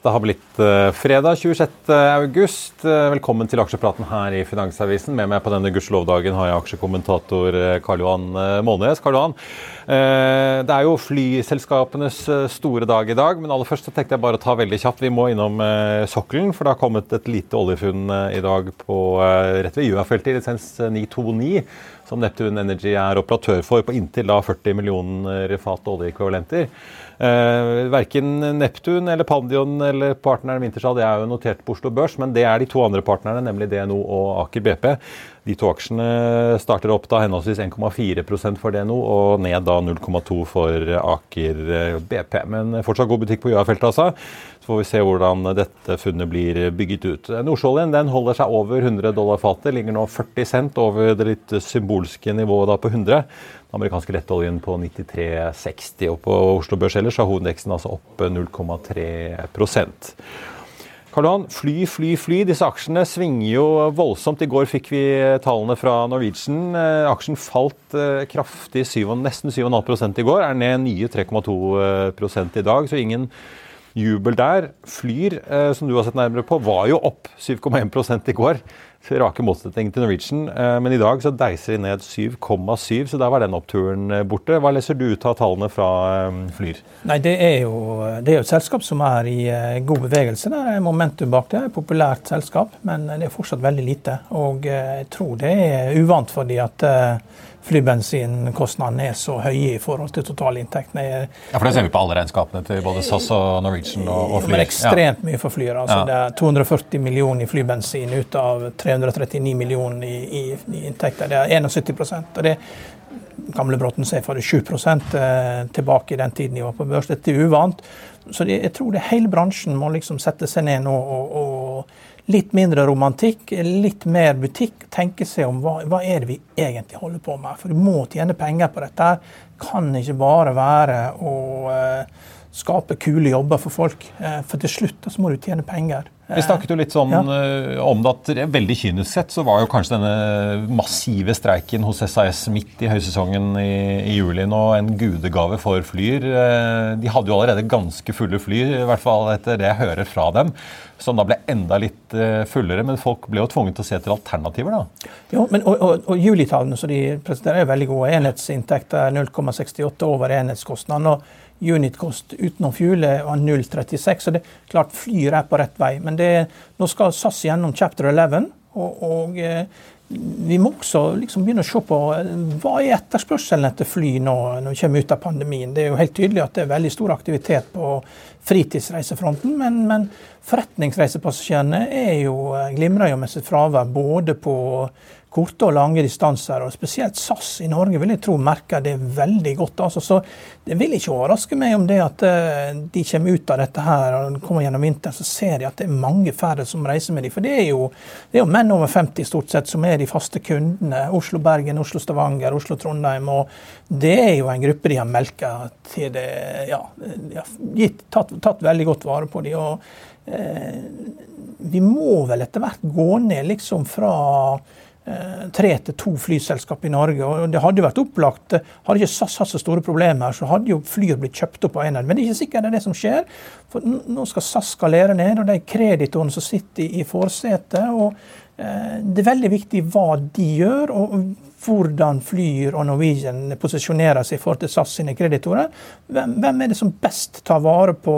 Det har blitt uh, fredag 26. august. Uh, velkommen til aksjepraten her i Finansavisen. Med meg på denne gudskjelovdagen har jeg aksjekommentator uh, Karl Johan Månes. Karl Johan, det er jo flyselskapenes store dag i dag, men aller først så tenkte jeg bare å ta veldig kjapt. Vi må innom sokkelen, for det har kommet et lite oljefunn i dag på rett ved Gjøa-feltet i lisens 929 som Neptune Energy er operatør for, på inntil da 40 millioner fat oljeekvivalenter. Eh, verken Neptun eller Pandion eller partneren Wintershall det er jo notert på Oslo Børs, men det er de to andre partnerne, nemlig DNO og Aker BP. De to aksjene starter opp da henholdsvis 1,4% for DNO og ned da 0,2 for Aker BP. Men fortsatt god butikk på Gjøa-feltet, altså. Så får vi se hvordan dette funnet blir bygget ut. Nordsjøoljen den holder seg over 100 dollar fatet, ligger nå 40 cent over det litt symbolske nivået da på 100. Den amerikanske lettoljen på 93,60. Og på Oslo Børs ellers har hovedindeksen altså opp 0,3 Karl Johan, fly, fly, fly. Disse aksjene svinger jo voldsomt. I går fikk vi tallene fra Norwegian. Eh, aksjen falt eh, kraftig, 7, nesten 7,5 i går. Er ned nye 3,2 i dag, så ingen jubel der. Flyr, eh, som du har sett nærmere på, var jo opp 7,1% i går rake motsetning til Norwegian. Eh, men i dag så deiser de ned 7,7, så der var den oppturen eh, borte. Hva leser du ut av tallene fra eh, Flyr? Nei, Det er jo, det er jo et selskap som er i god bevegelse. Det er momentum bak det. er Et populært selskap, men det er fortsatt veldig lite. Og jeg tror det er uvant fordi at flybensinkostnadene er så høye i forhold til totalinntektene. Ja, for Det ser vi på alle regnskapene til både SAS og Norwegian og, og Flyr. Er ekstremt mye for Flyr. Altså, ja. Det er 240 millioner i flybensin ut av 339 millioner i, i, i inntekter. Det er 71% og det Gamle Bråten sier for det 7 eh, tilbake i den tiden de var på børs. Dette er uvant. Så det, jeg tror det hele bransjen må liksom sette seg ned nå og, og Litt mindre romantikk, litt mer butikk. Tenke seg om hva, hva er det vi egentlig holder på med. For du må tjene penger på dette. Kan ikke bare være å eh, skape kule jobber for folk. Eh, for til slutt så må du tjene penger. Vi snakket jo litt sånn ja. uh, om det at veldig kynisk sett så var jo kanskje denne massive streiken hos SAS midt i høysesongen i, i juli nå en gudegave for Flyr. de hadde jo allerede ganske fulle fly, i hvert fall etter det jeg hører fra dem som da ble enda litt eh, fullere. Men folk ble jo tvunget til å se etter alternativer, da. Jo, men, og, og, og julitallene som de presenterer, er veldig gode. Enhetsinntekter 0,68 over enhetskostnaden. og Unitkost utenom fuel er 0,36. Så det er klart Flyr er på rett vei. Men det, nå skal SAS gjennom chapter 11. og, og eh, vi må også liksom begynne å se på eh, hva er etterspørselen etter fly nå når vi kommer ut av pandemien. Det er jo helt tydelig at det er veldig stor aktivitet på fritidsreisefronten, men, men forretningsreisepassasjerene eh, glimrer jo med sitt fravær både på korte og lange distanser. og Spesielt SAS i Norge vil jeg tro merker det veldig godt. Altså, så Det vil ikke overraske meg om det at uh, de kommer ut av dette her og kommer gjennom vinteren, så ser de at det er mange færre som reiser med dem. For det er, jo, det er jo menn over 50 stort sett som er de faste kundene. Oslo-Bergen, Oslo-Stavanger, Oslo-Trondheim. og Det er jo en gruppe de har melka til det ja, de har gitt, tatt, tatt, veldig godt vare på dem. og eh, vi må vel etter hvert gå ned liksom fra Eh, tre til to flyselskap i Norge. og Det hadde jo vært opplagt. Hadde ikke SAS hatt så store problemer, så hadde jo flyet blitt kjøpt opp av Enad. Men det er ikke sikkert det er det som skjer. For nå skal SAS skalere ned, og de kreditorene som sitter i forsetet. og eh, Det er veldig viktig hva de gjør. og hvordan Flyr og Norwegian posisjonerer seg forhold til SAS sine kreditorer. Hvem, er det som best tar vare på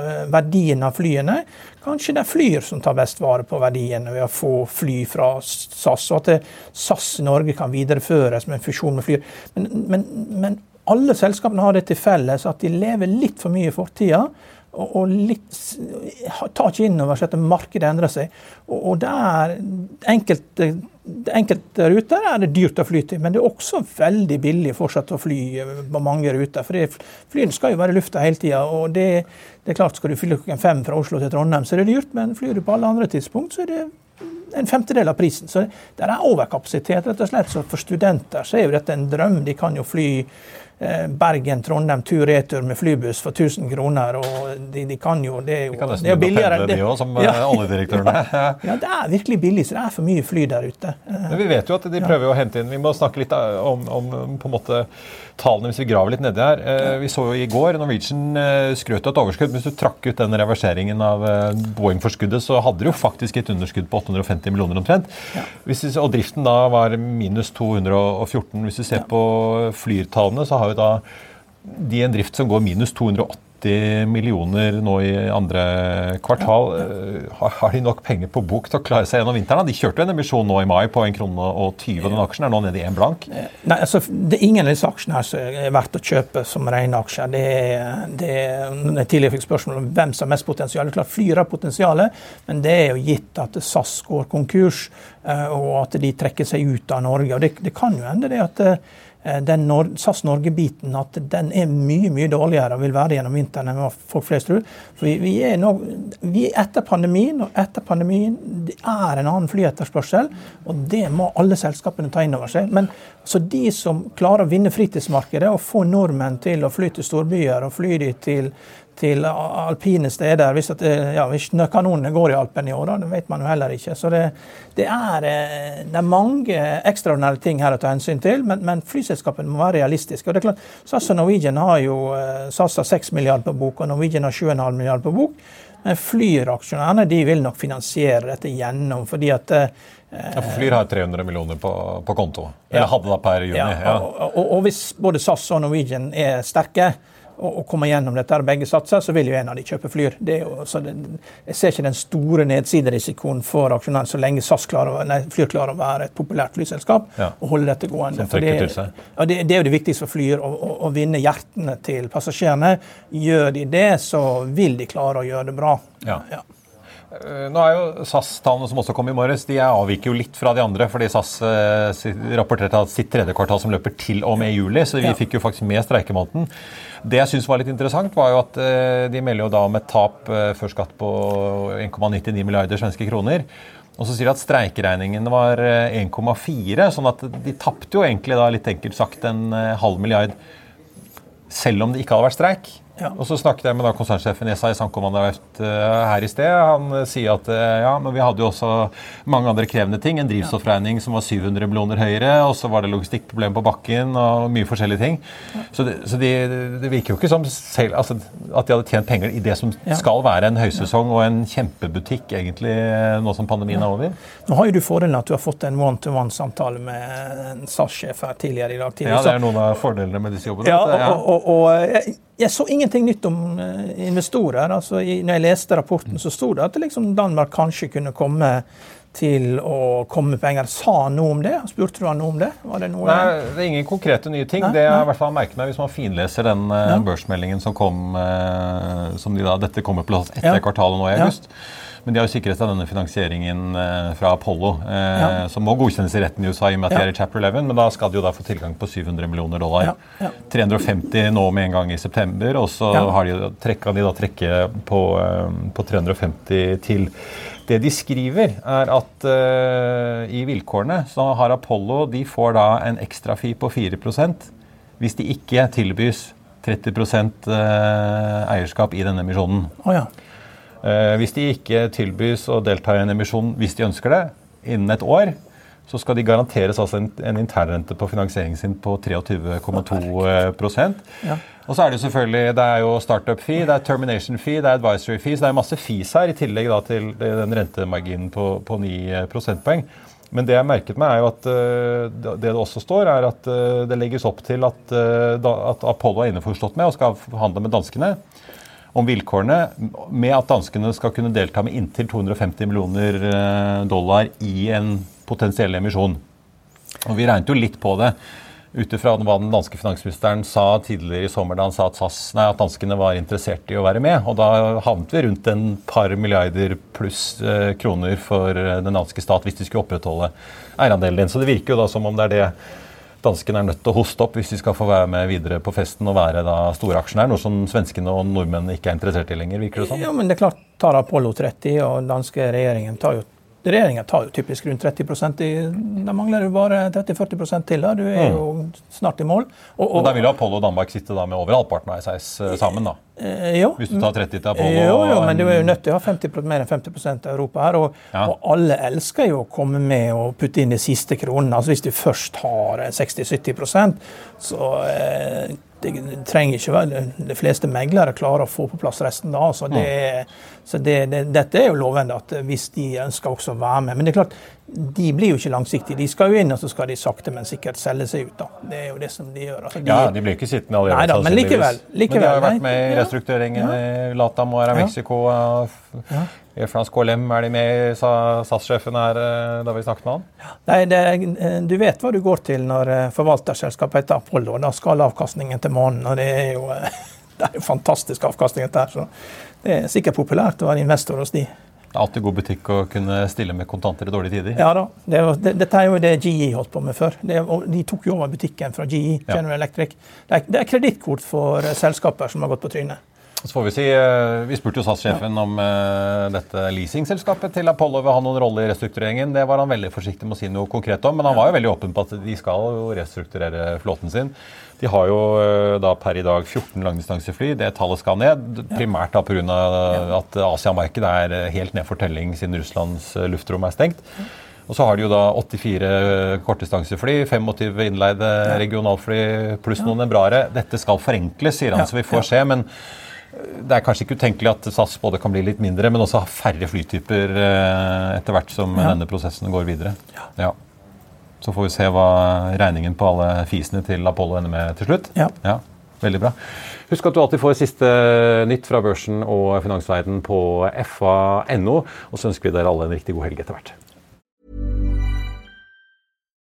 eh, verdien av flyene? Kanskje det er Flyr som tar best vare på verdien ved å få fly fra SAS, og at SAS Norge kan videreføres med en fusjon med Flyr. Men, men, men alle selskapene har det til felles at de lever litt for mye i fortida og, litt, tar ikke inn over seg at markedet endrer seg. Og, og det er enkelte, enkelte ruter er det dyrt å fly til, men det er også veldig billig fortsatt å fly på mange ruter. For flyene skal jo være i lufta hele tida. Og det, det, er klart, skal du fly klokken fem fra Oslo til Trondheim, så er det dyrt, men flyr du på alle andre tidspunkt, så er det en femtedel av prisen. Så det er overkapasitet, rett og slett. Så for studenter så er jo dette en drøm. De kan jo fly Eh, Bergen-Trondheim tur-retur med flybuss for 1000 kroner. og De, de kan jo Det er jo, de kan det er billigere. Pendle, de òg, som ja. Eh, oljedirektørene. ja, det er virkelig billig, så det er for mye fly der ute. Men Vi vet jo at de prøver å hente inn Vi må snakke litt om, om på en måte tallene hvis vi graver litt nedi her. Eh, vi så jo i går Norwegian skrøt av et overskudd. Hvis du trakk ut den reverseringen av Boeing-forskuddet, så hadde de jo faktisk et underskudd på 850 millioner omtrent. Ja. og driften da var minus 214. Hvis du ser på flyrtallene, så har jo da de en drift som går minus 280 millioner nå i andre kvartal. Ja. Har de nok penger på bok til å klare seg gjennom vinteren? De kjørte jo en emisjon nå i mai på 1 krone og 20, og den aksjen er nå nede i 1 blank. Nei, altså, det er ingen av disse aksjene her som er verdt å kjøpe som rene aksjer. Det er, det er, jeg tidligere fikk spørsmål om hvem som har mest potensial. Det er klart Flyr har potensialet, men det er jo gitt at SAS går konkurs, eh, og at de trekker seg ut av Norge. og Det, det kan jo hende det at eh, Eh, den Nor SAS Norge-biten at den er mye mye dårligere og vil være gjennom vinteren enn hva folk flest tror. For vi, vi, er nå, vi er etter pandemien, og etter pandemien det er en annen flyetterspørsel. Og det må alle selskapene ta inn over seg. Men så de som klarer å vinne fritidsmarkedet og få nordmenn til å fly til storbyer og fly de til til alpine steder. Hvis, at, ja, hvis kanonene går i Alpen i år, da, det vet man jo heller ikke. Så det, det, er, eh, det, er, mange ekstraordinære ting her å ta hensyn til, men, men flyselskapene må være realistiske. Og det er klart, SAS og Norwegian har jo eh, SAS har 6 milliarder på bok, og Norwegian har 7,5 milliarder på bok. Men Flyr-aksjonærene de vil nok finansiere dette gjennom, fordi at eh, ja, for Flyr har 300 millioner på, på konto. Eller ja, hadde da per juni. Ja, og, og, og, hvis både SAS og Norwegian er sterke, og komme gjennom dette, her begge satser, så vil jo en av de kjøpe Flyr. Det jo, det, jeg ser ikke den store nedsiderisikoen for aksjonærene så lenge SAS klarer, nei, Flyr klarer å være et populært flyselskap ja. og holde dette gående. Det, ja, det, det, er jo det viktigste for Flyr, å, å, å, vinne hjertene til passasjerene. Gjør de det, så vil de klare å gjøre det bra. Ja. Eh, nå er jo SAS-tallene som også kom i morges, de avviker jo litt fra de andre. fordi SAS eh, rapporterte at sitt tredje kvartal som løper til og med juli, så vi ja. fikk jo faktisk med streikemåneden. Det jeg syns var litt interessant, var jo at eh, de melder jo da om et tap før skatt på 1,99 milliarder svenske kroner. Og så sier de at streikeregningen var 1,4, eh, sånn at de tapte jo egentlig da litt enkelt sagt en halv milliard selv om det ikke hadde vært streik. Ja. Og så snakket jeg med konsernsjefen i SAS Ankommandaut uh, eh, her i sted. Han uh, sier at uh, ja, men vi hadde jo også mange andre krevende ting. En drivstoffregning som var 700 millioner høyere, og så var det logistikkproblemer på bakken og mye forskjellige ting. Ja. Så, det, så de, det, virker jo ikke som selv, altså, at de hadde tjent penger i det som ja. skal være en høysesong og en kjempebutikk egentlig nå som pandemien er over. Nå har jo du fordelen at du har fått en one-to-one-samtale med en SAS-sjef her tidligere i dag. Tidligere. Ja, det er noen av fordelene med disse jobbene. Ja, og, og, og, jeg så ingenting nytt om eh, investorer. altså når jeg leste rapporten, så sto det at liksom Danmark kanskje kunne komme til å komme med penger. Sa han noe om det? Spurte du han noe om det? Var det noe Nei, det er ingen konkrete nye ting. Nei, det jeg i hvert fall merket meg hvis man finleser den uh, børsmeldingen som kom uh, som de da, Dette kommer på plass etter ja. kvartalet nå i august. Ja. Men de har jo sikret seg denne finansieringen eh, fra Apollo, eh, ja. som må godkjennes i retten i USA i og med at de er i chapter 11. Men da skal de jo da få tilgang på 700 millioner dollar. 350 nå med en gang i september, og så har de, trekka de da trekke på, eh, på 350 til. Det de skriver, er at uh, i vilkårene så har Apollo de får da en ekstra fi på 4% hvis de ikke tilbys 30% eierskap i denne emisjonen. Oh, ja. Eh, hvis de ikke tilbys å delta i en emisjon hvis de ønsker det, innen et år, så skal de garanteres altså en, en internrente på finansieringen sin på 23,2 ja. Og så er det selvfølgelig det er jo startup-fee, det er termination fee, det er advisory fee, så det er masse fees her, i tillegg da til den rentemarginen på, på 9 prosentpoeng. Men det jeg merket meg, er jo at det det også står, er at det legges opp til at, at Apollo er innforstått med og skal forhandle med danskene om vilkårene med at danskene skal kunne delta med inntil 250 millioner dollar i en potensiell emisjon. Og Vi regnet jo litt på det ut ifra hva den danske finansministeren sa tidligere i sommer da han sa at, SAS, nei, at danskene var interessert i å være med. Og da havnet vi rundt en par milliarder pluss eh, kroner for eh, den danske stat hvis de skulle opprettholde eierandelen din. Så det virker jo da som om det er det danskene er nødt til å hoste opp hvis de skal få være med videre på festen og være da store aksjonærer, noe som svenskene og nordmennene ikke er interessert i lenger, virker det sånn? Ja, men det er klart, tar Apollo 30 og danske regjeringen tar jo Regjeringa tar jo typisk rundt 30 i, Da mangler du bare 30-40 til. da, Du er jo mm. snart i mål. Og, og, og Da vil Apollo og Danmark sitte da med over halvparten av SAS eh, sammen? da? Eh, jo. Hvis du tar 30 til Apollo? Jo, jo men du er jo nødt til å ha 50%, mer enn 50% av Europa her. Og, ja. og, alle elsker jo å komme med og putte inn de siste kronene. Altså Hvis du først har 60-70% så eh, det trenger ikke være De fleste meglere klarer å få på plass resten da. Så, det, så det, det, dette er jo lovende at hvis de ønsker også å være med. Men det er klart, de blir jo ikke langsiktige. De skal jo inn, og så skal de sakte, men sikkert selge seg ut. da. Det er jo det som de gjør. Altså, de, ja, de blir ikke sittende allerede. Nei da, men likevel, likevel. Men de har jo vært med i restruktureringen ja. i Latam og Mexico. Ja. France KLM er de med, sa SAS-sjefen her eh, da vi snakket med han? Nei, det, eh, Du vet hva du går til når eh, forvalterselskapet heter Apollo. Da skal avkastningen til månen. og Det er jo det er jo fantastisk avkastning. dette her, så Det er sikkert populært å være investor hos de. Det er alltid god butikk å kunne stille med kontanter i dårlige tider. Ja da. Det, det, dette er jo det GE holdt på med før. Det, de tok jo over butikken fra GE, General ja. Electric. Det er, det er kredittkort for selskaper som har gått på trynet. Så får Vi si, eh, vi spurte jo SAS-sjefen om uh, dette leasingselskapet til Apollo vil ha noen rolle i restruktureringen. Det var han veldig forsiktig med å si noe konkret om, men han var jo veldig åpen på at de skal jo restrukturere flåten sin. De har jo uh, da per i dag 14 langdistansefly. Det tallet skal ned, primært da pga. at Asiamarkedet er helt ned for telling siden Russlands luftrom er stengt. Og så har de jo da 84 kortdistansefly, 25 innleide regionalfly pluss noen Embraere. Dette skal forenkles, sier han, så vi får se. men det er kanskje ikke utenkelig at SAS både kan bli litt mindre, men også ha færre flytyper eh, etter hvert som ja. denne prosessen går videre. Ja. ja. Så får vi se hva regningen på alle fisene til Apollo ender med til slutt. Ja. ja. Veldig bra. Husk at du alltid får siste nytt fra børsen og finansverden på fa.no. Og så ønsker vi dere alle en riktig god helg etter hvert.